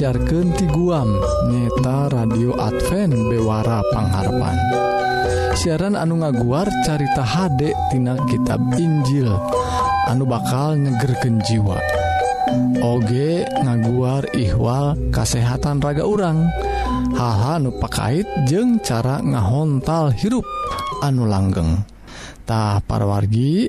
disiarkan ti guam nyeta radio Advent Bewara Pangharapan. Siaran anu ngaguar carita HD tina kitab Injil anu bakal nyegerken jiwa. Oge ngaguar ihwal kasehatan raga urang haha nupakait pakait cara ngahontal hirup anu langgengtah parwargi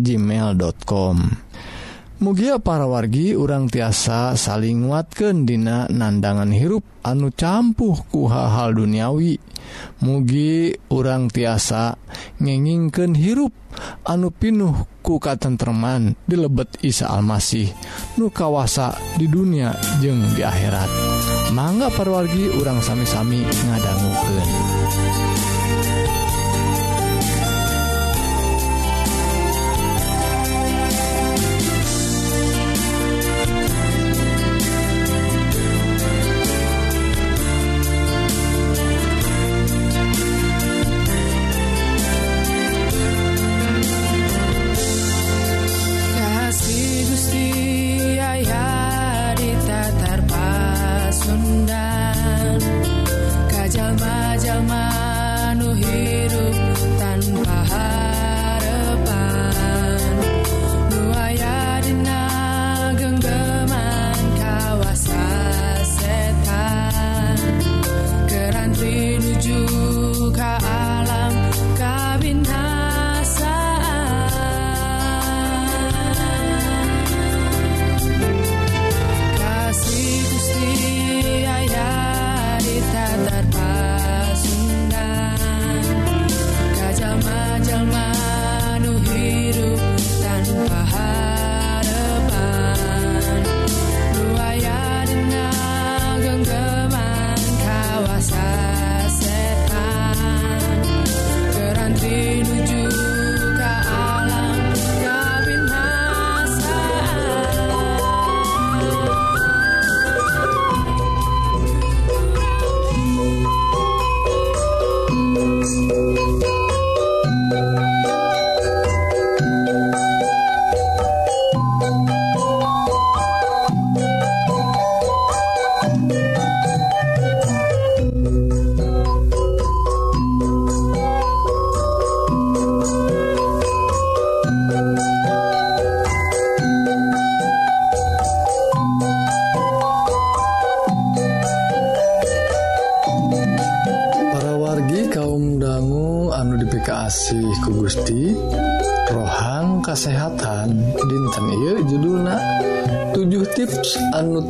gmail.com mugia para wargi urang tiasa saling nguatkan dina nandangan hirup anu campuh ku hal-hal duniawi. Mugi urang tiasa ngengingken hirup anu pinuh ku tentteman di lebet Isa Almasih nu kawasa di dunia jeung di akhirat. Mangga parwargi urang sami-sami ngadangguken.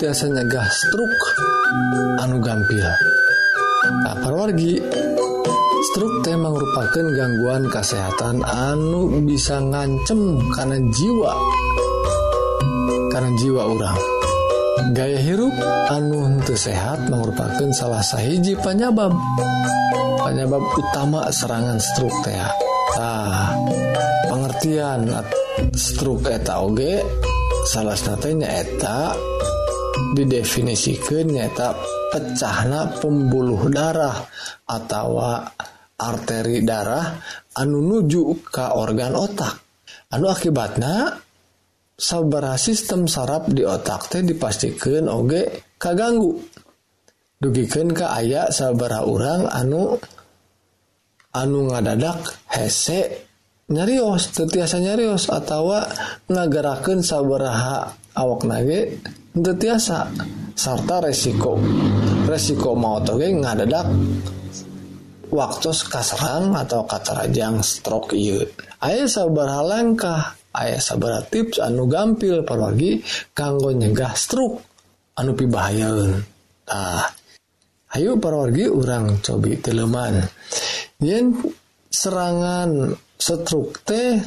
tiasa nyegah stroke anu gampil. Aparwargi stroke teh merupakan gangguan kesehatan anu bisa ngancem karena jiwa. Karena jiwa orang gaya hirup anu untuk sehat merupakan salah sahiji penyebab penyebab utama serangan stroke teh nah, pengertian stroke eta oge salah satunya eta didefinisikannyata pecahna pembuluh darah atau arteri darah anu nuju ke organ otak. Anu akibatnya sabara sistem saraf di otak teh dipastikan oge kaganggu. Dugikan ke aya sabara orang anu anu ngadadak hese nyarios tetiasa nyarios atau ngagerakan sabaraha awak nage tiasa sarta resiko. Resiko mau toge ngadadak waktu kaserang atau katarajang stroke iya ayah sabar halangkah ayah sabar tips anu gampil perwagi kanggo nyegah stroke anu pibahayaun nah ayo perwagi orang cobi teleman yen serangan stroke teh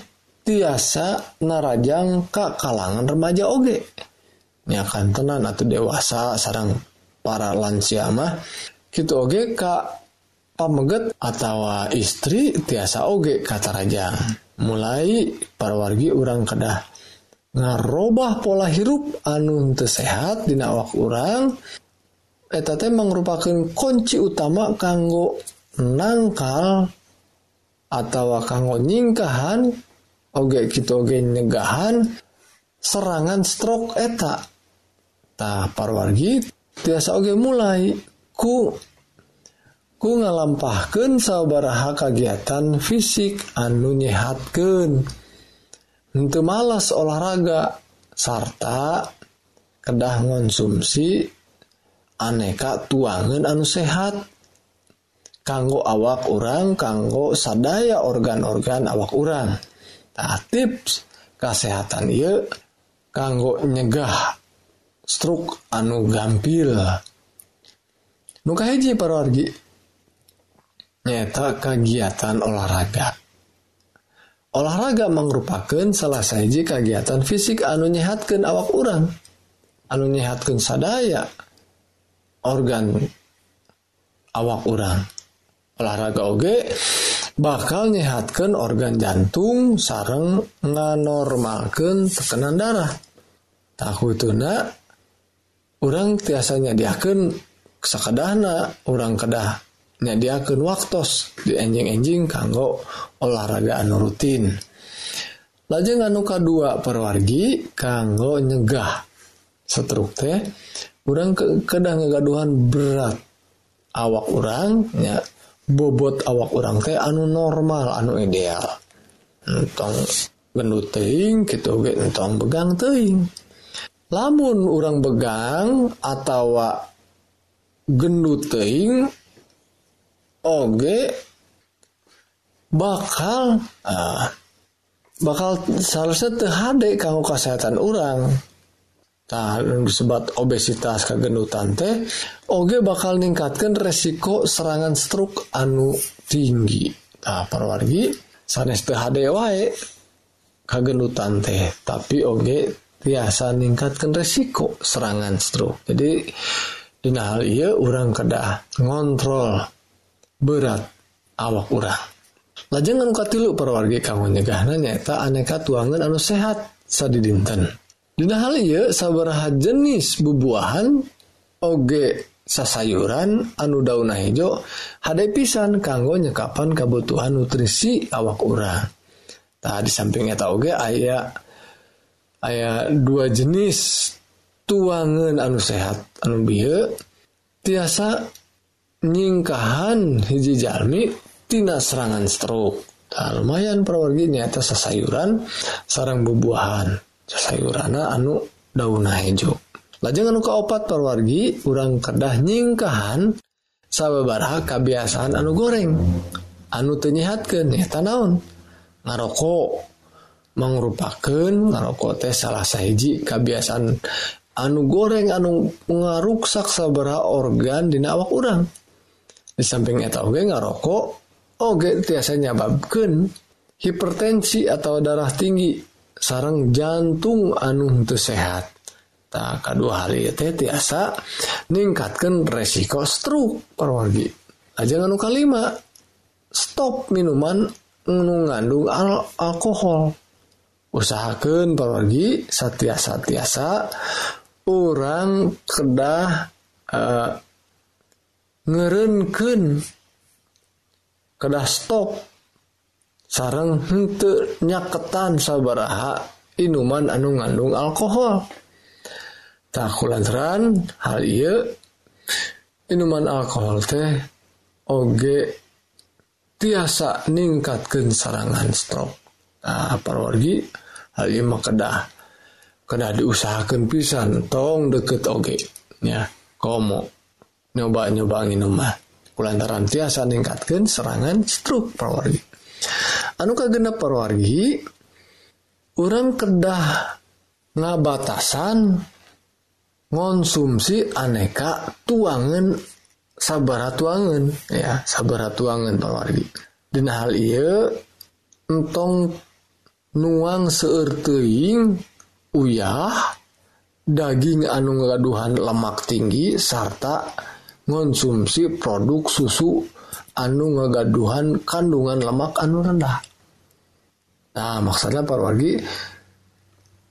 tiasa narajang ke kalangan remaja oge. ya kan tenan atau dewasa sarang para lansia mah. Gitu oge ka pameget atau istri tiasa oge kata raja mulai para wargi orang kedah ngarobah pola hirup anu teu sehat dina awak orang eta teh merupakan kunci utama kanggo nangkal atau kanggo nyingkahan oge gitu oge nyegahan serangan stroke eta. tah parwargi tiasa oge mulai ku ku ngalampahkan saubaraha kegiatan fisik anu nyehatkan untuk malas olahraga sarta kedah konsumsi aneka tuangan anu sehat. Kanggo awak orang kanggo sadaya organ-organ awak orang nah, tips kesehatan iya kanggo nyegah struk anu gampil. Nuka hiji parorgi nyata kegiatan olahraga. Olahraga merupakan salah saji kegiatan fisik anu nyehatkan awak orang anu nyehatkan sadaya organ awak orang olahraga oge bakal nyehatkan organ jantung sareng nganormalkan tekanan darah. Takutuna orang tiasanya diaken kesakadahna orang kedah nyadiakan waktu di enjing-enjing kanggo olahraga anu rutin. Lajeng anu kedua perwargi kanggo nyegah. Setruk teh orang ke kedah ngegaduhan berat. Awak orangnya bobot awak orang teh anu normal anu ideal. Entong gendut teing gitu entong begang teing lamun orang begang atau gendut teing oge bakal uh, bakal seharusnya terhadap kanggo kesehatan orang disebut obesitas kegenutan teh Oge bakal ningkatkan resiko serangan stroke anu tinggi. Nah perwargi sanes THD wae teh. Tapi oge tiasa meningkatkan resiko serangan stroke. Jadi dina hal iya orang kada ngontrol berat awak orang lajeng anu katilu perwargi kamu nyegahna nyaeta aneka tuangan anu sehat sadidinten. Dina hal iya sabaraha jenis bubuahan oge sasayuran anu dauna hijau hadai pisan kanggo nyekapan kebutuhan nutrisi awak urang. Tah di sampingnya tauge ayah aya dua jenis tuangan anu sehat anu bieu tiasa nyingkahan hiji jalmi tina serangan stroke. Nah, lumayan perwargi nyata sasayuran sarang bubuahan. Sayurana anu dauna hejo. Lajeng anu kaopat perwargi urang kedah nyingkahan sababaraha kebiasaan anu goreng. Anu tenyehatkeun eta naon? Ngarokok. mangrupakeun ngarokok teh salah sahiji kebiasaan anu goreng anu ngaruksak sabera organ dina awak urang. Di samping eta oge ngarokok oge tiasa nyababkeun hipertensi atau darah tinggi sarang jantung anu teu sehat. Tak kedua hal teh tiasa ningkatkan resiko stroke perwargi aja anu kalima stop minuman mengandung al alkohol. usahakan pergi satya-satiasa orang kedah eh, uh, ngerenken kedah stop sarang henteu nyaketan sabaraha inuman anu ngandung alkohol. Tak kulantaran hal iya minuman alkohol teh oge tiasa ningkatkan serangan stroke. Parwargi. Hal kedah kedah diusahakan pisan. Tong deket oge. Ya kamu nyoba nyobangin rumah kulantaran tiasa ningkatkan serangan stroke parwargi. Anu kagenap parwargi? Orang kedah ngabatasan konsumsi aneka tuangan sabar tuangan. Ya sabar tuangan parwargi. Dan hal iya entong nuang seerteing uyah daging anu ngagaduhan lemak tinggi sarta konsumsi produk susu anu ngagaduhan kandungan lemak anu rendah. Nah maksudnya parwargi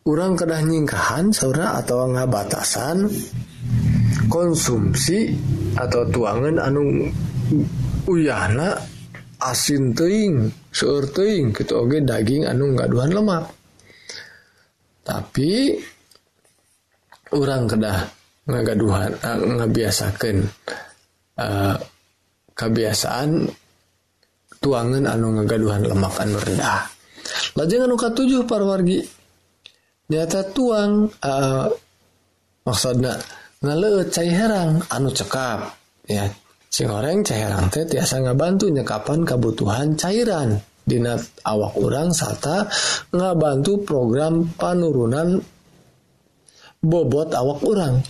orang kedah nyingkahan saudara atau ngabatasan konsumsi atau tuangan anu uyahna asin teing seueur teuing kitu oge daging anu ngaduhan lemak. Tapi orang kedah ngagaduhan uh, ngabiasakeun eh, uh, kebiasaan tuangan anu ngagaduhan lemak anu rendah. Lajeng anu katujuh parwargi nyata tuang eh, uh, maksudnya ngaleut cai herang anu cekap ya. si goreng teh tiasa ngabantu nyekapan kebutuhan cairan Dina awak urang serta ngabantu program penurunan bobot awak urang.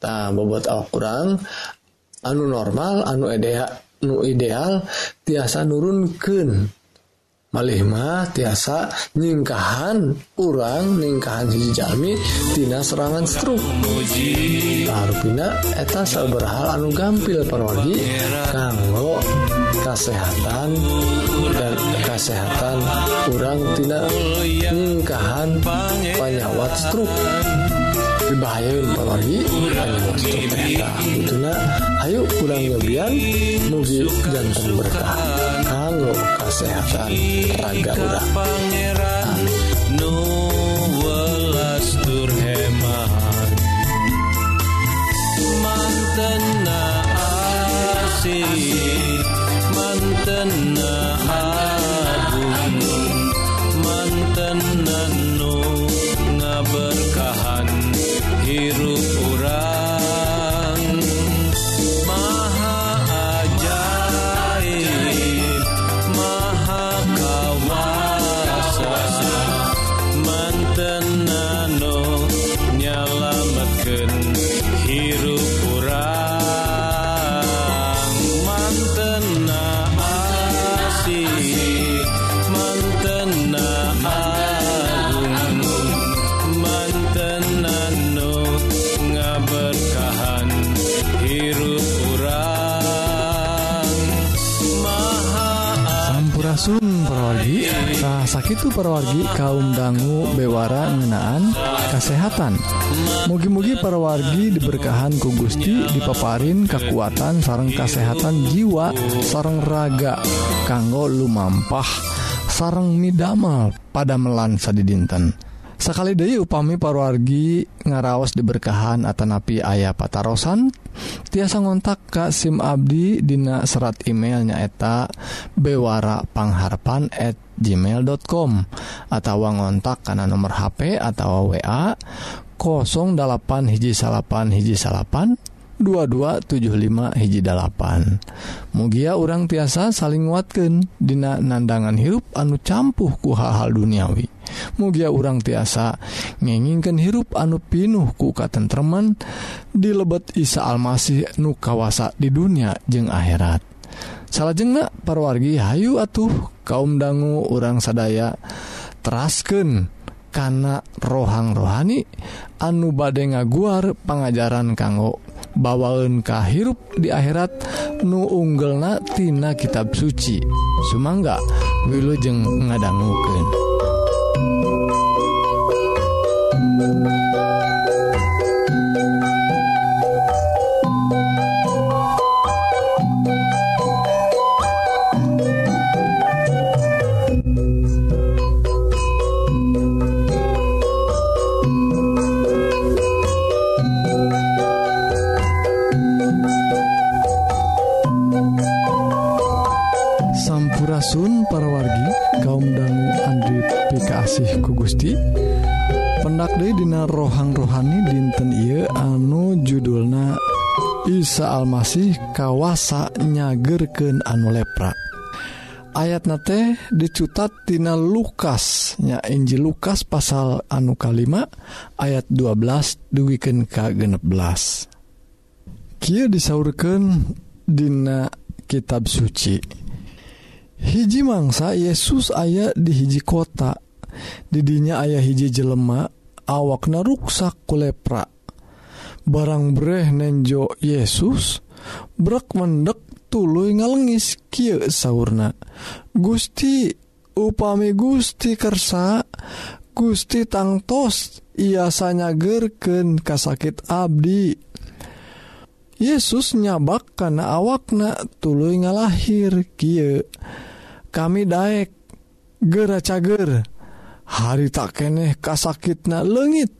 nah bobot awak urang anu normal anu ideal nu ideal tiasa nurunkeun. malemah tiasa nyingkahan urang ningkahan hijjami Tina serangan strukpina eta berhal anu gampil pergi kanggo kesehatan dan kesehatan urang tidak ningkahan panyawat struk bahaya apalagi Ayo kurang lebihan muji jantung berkah. kalau kesehatan raga urang pangeran nu welastur hemahan manten asih manten asih itu perwargi kaum dangu bewara ngenaan kesehatan mugi-mugi perwargi diberkahan ku Gusti dipaparin kekuatan sarang kesehatan jiwa sarang raga kanggo lumampah sarang midamel pada melansa di dinten sakali deui upami parwargi ngaraos diberkahan Atanapi ayah patarosan tiasa ngontak Ka SIM Abdi Dina serat emailnya eta bewarapangharpan@ gmail.com atau ngontak karena nomor HP atau wa 08 hiji salapan hiji salapan 2275 hiji mugia orang tiasa saling nguatkan Dina nandangan hirup anu campuh ku hal-hal duniawi. Mugia orang tiasa ngengingkan hirup anu pinuh ku katentreman di lebet Isa Almasih nu kawasa di dunia jeung akhirat. Salah jengnak parwargi Hayu atuh kaum dangu orang sadaya terasken karena rohang rohani anu bade ngaguar pengajaran kanggo bawaun kahirup di akhirat nu unggelnatina kitab suci. Sumangga Wilujeng ngadangguken Isa Almasih kawasa nyagerken anu lepra. Ayat na teh dicutattina Lukasnya Injil Lukas pasal anu kalima ayat 12 duwiken ka-16. Ki disaurkan Dina kitab suci. Hiji mangsa Yesus aya di hiji kota didinya ayah hiji jelema awakna ruksak kulepra barang breh nenjo Yesus brek mendek tulu ngalengis ki sauna Gusti upami Gusti kersa Gusti tangtos iasanya gerken kasakit Abdi. Yesus nyabak karena awakna tulu ngalahir ki kami Daek gera cager hari tak kasakit kasakitna legit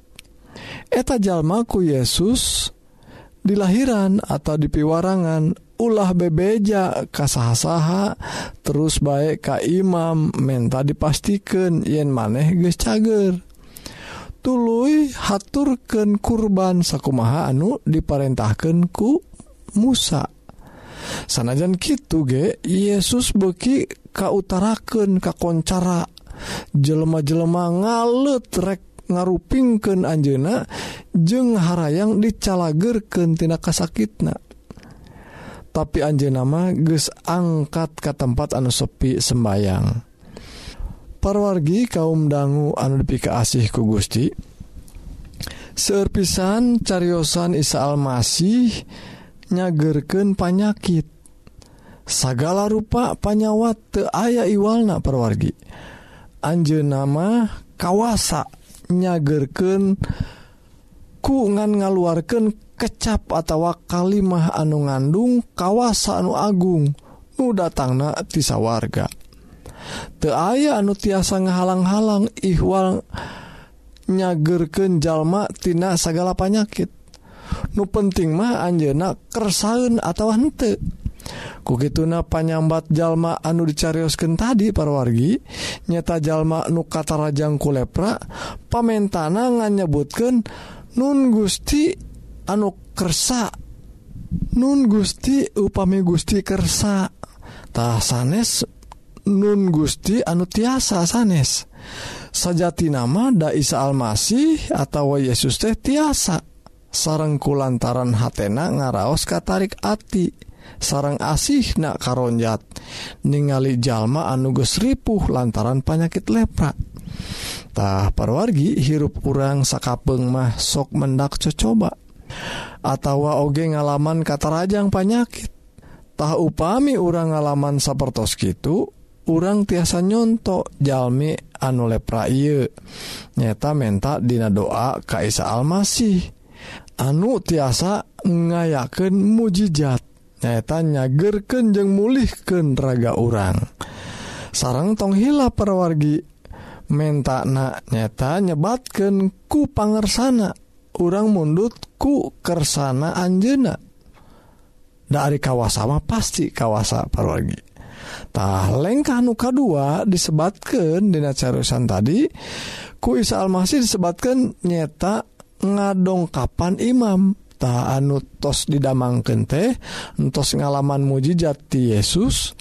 eta jalmaku Yesus dilahiran atau dipiwarangan ulah bebeja kasaha-saha terus baik Ka Imam menta dipastikan yen maneh ge cager. Tulu haturken kurban sakumaha anu diperintahkan ku Musa. Sanajan Kitu ge Yesus beki kautaraken kakoncara jelema-jelema ngalet rek ngarupingken Anjena jeung harayang dicalagerkentina kasakitna. Tapi Anjenama ges angkat ke tempat anu sepi sembayang. Parwargi kaum dangu anu dipika asih ku Gusti serpisan cariyosan Isa Almasih nyagerken panyakit. Sagala rupa panyawat te aya iwalna perwargi Anjenama kawasa. nyagerken kungan ngaluarkan kecap atau kalimah anu ngandung kawasa anu Agung nu datang na tisa warga te aya anu tiasa ngahalang-halang Iwal nyagerken jalmatina segala panyakit. Nu penting mah Anjena kersaun atau hante kugituna panyambat jalma anu dicariosken tadi parwargi. Nyata jalma nukata Rajangku lepra pamentana nga nyebutken Nun Gusti anukersa Nun Gusti upami Gusti kersa. Ta sanes Nun Gusti anu tiasa sanes. Sajati nama Daisa Almasih atau Yesus teh tiasa. Sarengku lantaran hatena ngaraos katarik ati. sarang asih na karonjat. Ningali jalma anuges ripuh lantaran panyakit lepratah perwargi hirup kurang sakapeng mah sok mendak cocoba. Atawa oge ngalaman kata rajang panyakittah upami urang ngalaman sapertos gitu urang tiasa nyontok jalmi anu lepra iye. nyata menta dina doa Kaisa Almasih. Anu tiasa ngayaken mujijat nyatanya gerken jeng mulihken raga orang sarang tong hila perwargi menta na nyata nyebatken ku pangersana. Orang mundut ku kersana Anjena dari kawasama pasti kawasa perwargi. Tah lengkah nuka dua disebatkan dina carusan tadi ku Isa Almasih disebatkan nyeta ngadongkapan imam. eta anu tos didamangken teh entos ngalaman mujizati Yesus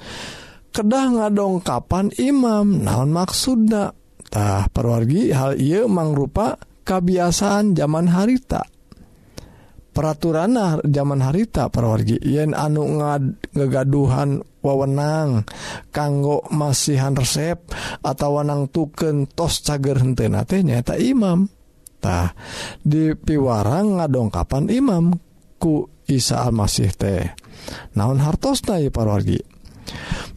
kedah ngadongkapan imam naon maksudtah perwargi hal ia mangrupa kebiasaan zaman harita. Peraturan zaman harita perwargi yen anu ngagaduhan wewenang kanggo masihan resep atau wenang tuken tos cager hentenate nyata imam. tah dipiwarang ngadongkapan Imam ku Isa Almasih teh. Naon hartosna ya parorgi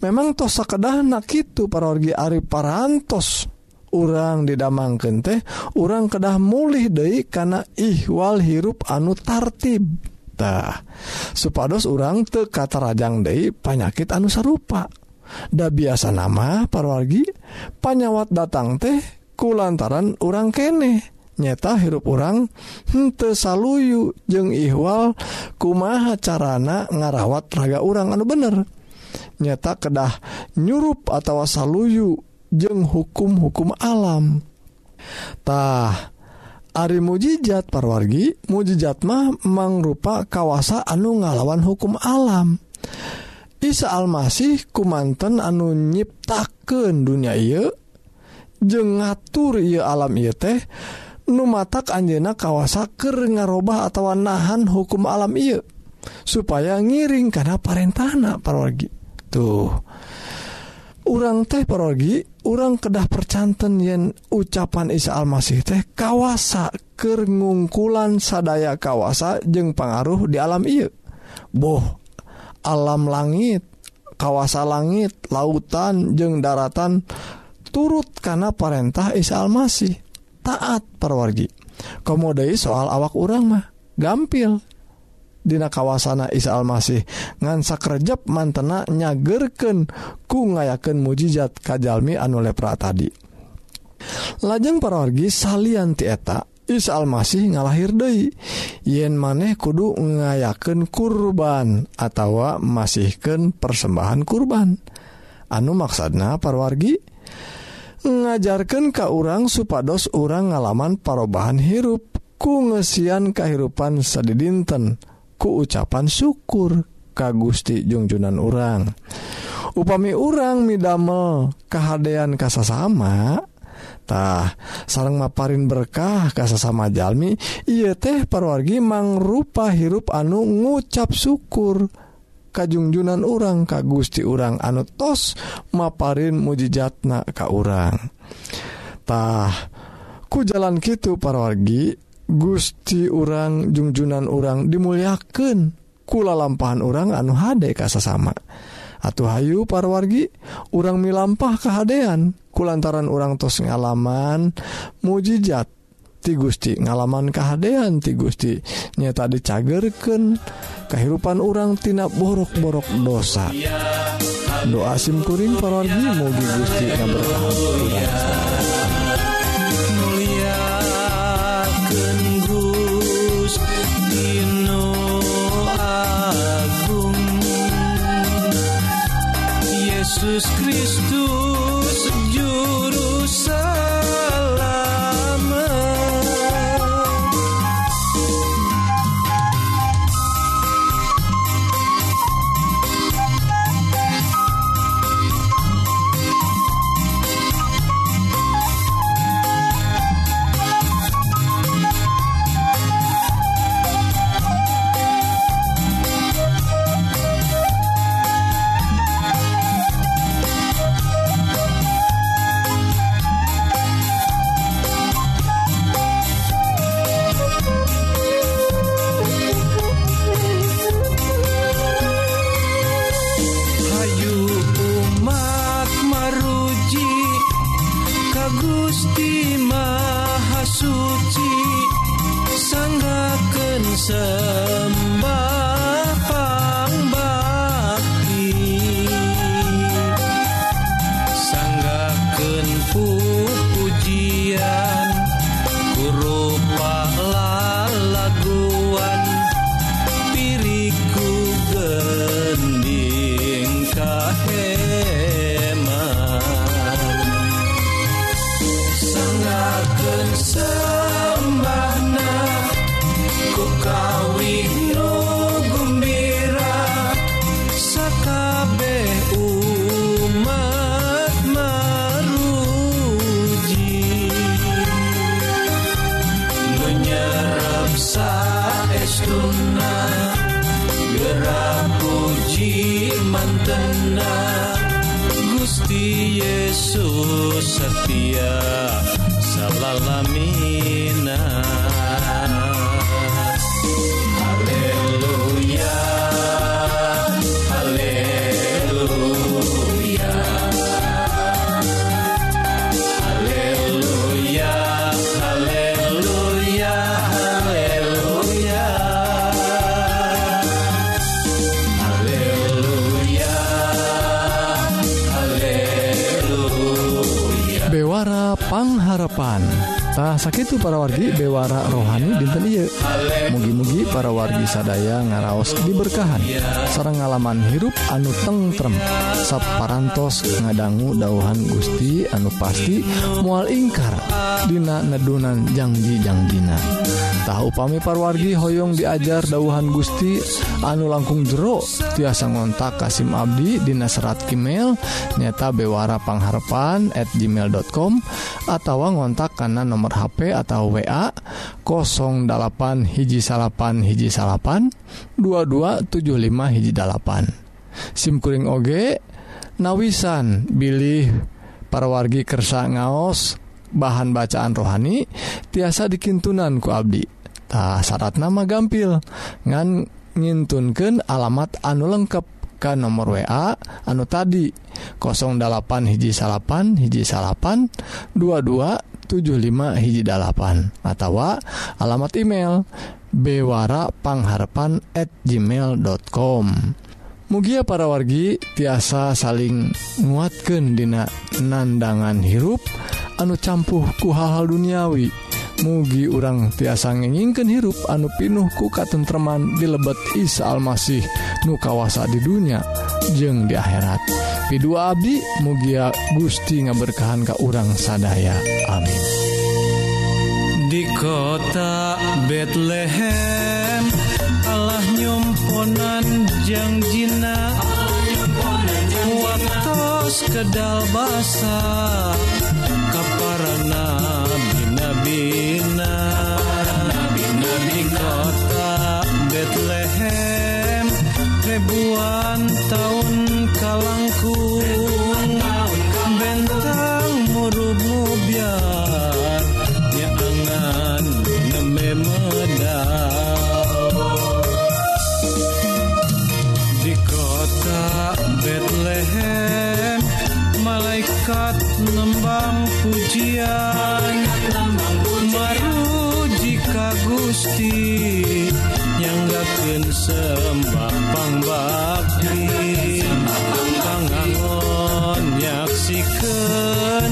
memang tos sakedahna kitu parorgi ari parantos urang didamangkeun teh. Orang kedah mulih deui karena ihwal hirup anu tartib tah. Supados orang teu katarajang deui panyakit anu sarupa. Da biasa nama parwargi panyawat datang teh ku lantaran orang kene nyata hirup orang hente hmm, saluyu jeung ihwal kumaha carana ngarawat raga orang anu bener nyata kedah nyurup atau saluyu jeung hukum-hukum alamtah Ari mujijat parwargi mujijat mah mangrupa kawasa anu ngalawan hukum alam. Isa Almasih kumanten anu nyiptaken dunia ieu je ngatur ia alam ia teh numatak Anjena kawasaker ngarobah atau nahan hukum alam I supaya ngiring karena parentana parogi tuh. Urang teh parogi urang kedah percanten yen ucapan Isa Almasih teh kawasaker ngungkulan sadaya kawasa jeung pengaruh di alam I boh alam langit kawasa langit lautan jeng daratan turut karena perintah Isa Almasih. taat perwargi. Komodai soal awak urang mah gampil. Dina kawasana Isa Almasih ngansak rejep mantena nyagerken ku ngayaken mujizat Kajalmi anu lepra tadi. Lajeng parwargi salian tieta Isa Almasih ngalahir Dei yen maneh kudu ngayaken kurban atau masihken persembahan kurban. Anu maksana parwargi ngajarkan ke orang supados orang ngalaman parobahan hirup. Ku ngesian kehidupan sedidinten ku ucapan syukur ka Gusti jungjunan orang upami urang midamel kehaan kasasamatah sarang maparin berkah kasasama Jalmi ia teh perwargi mangrupa hirup anu ngucap syukur. dan kajungjunan orang ka Gusti urang anu tos maparin mujijatna ka orangtah ku jalan gitu parwargi Gusti urang jungjunan orang dimuliakan kula lampahan orang anu hade kasasama atau atuh Hayu parwargi urang milampah kehaan kulantaran orang tos ngalaman mujijat ti Gusti ngalaman kehaan ti Gusti nyata dicagerken kehidupan orangtina borok-borok dosa. Doa simkuring parorgi mugi Gusti berkah Yesus Kristus. yourself Yesus setia salalamina Quantah sakit para wargi Bewara rohani dinten mugi-mugi para wargi sadaya ngaraos diberkahan. Sarang ngalaman hirup anu tengrem sapparantos ngadanggu dauhan Gusti anu pasti mual ingkar. Dina nedunan janji-jangjina tahu pami parwargi Hoong diajar dauhan Gusti. Anu langkung jero tiasa ngontak Kasim Abdi Dina serat email nyata bewarapangharpan at gmail.com atau ngontak karena nomor HP atau wa 08 hiji salapan hiji salapan 2275 hiji dalapan. SIMkuring OG nawisan Billy parwargi kersa ngaos bahan bacaan rohani tiasa dikintunan ku Abditah syarat nama gampil. Ngan ngintunken alamat anu lengkap ke nomor WA anu tadi 08 hiji salapan hiji salapan 2275 hiji dalapan atau alamat email bewara pangharpan at gmail.com mugia para wargi tiasa saling nguatkan dina nandangan hirup anu campuh ku hal-hal duniawi. Mugi urang tiasa ngenginken hirup anu pinuh ku katentreman di lebet Isa Almasih nu kawasa di dunia jeng di akhirat. Pidu Abi mugia Gusti ngaberkahan ke urang sadaya. Amin. Di kota Bethlehem Allah nyum ponan jangjina waktu kedal basa. Kaparana bina bina bina di kota Betlehem. Ribuan tahun kalangkung ikat lembang pujian. Maruji ka Gusti nyanggakeun sembah pangbakti pangangon nyaksikeun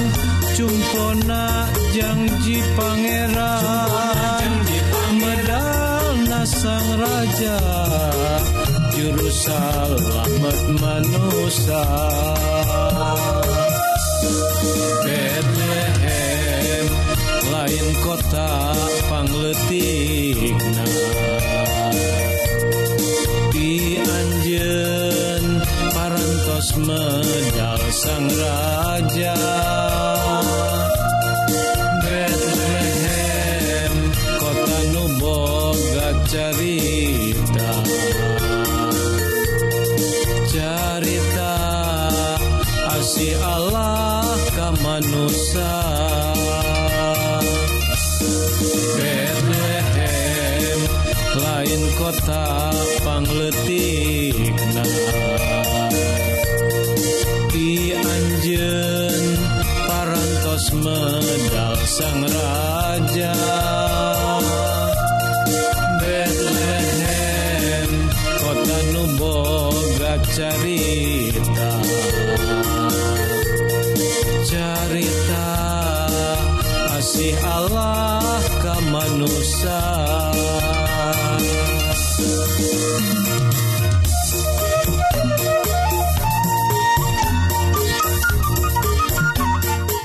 cumpona janji pangeran. Medalna sang raja juru selamat manusia. Bethlehem lain kota pangletikna Di anjeun parantos medal sang raja Bethlehem kota nu boga carita está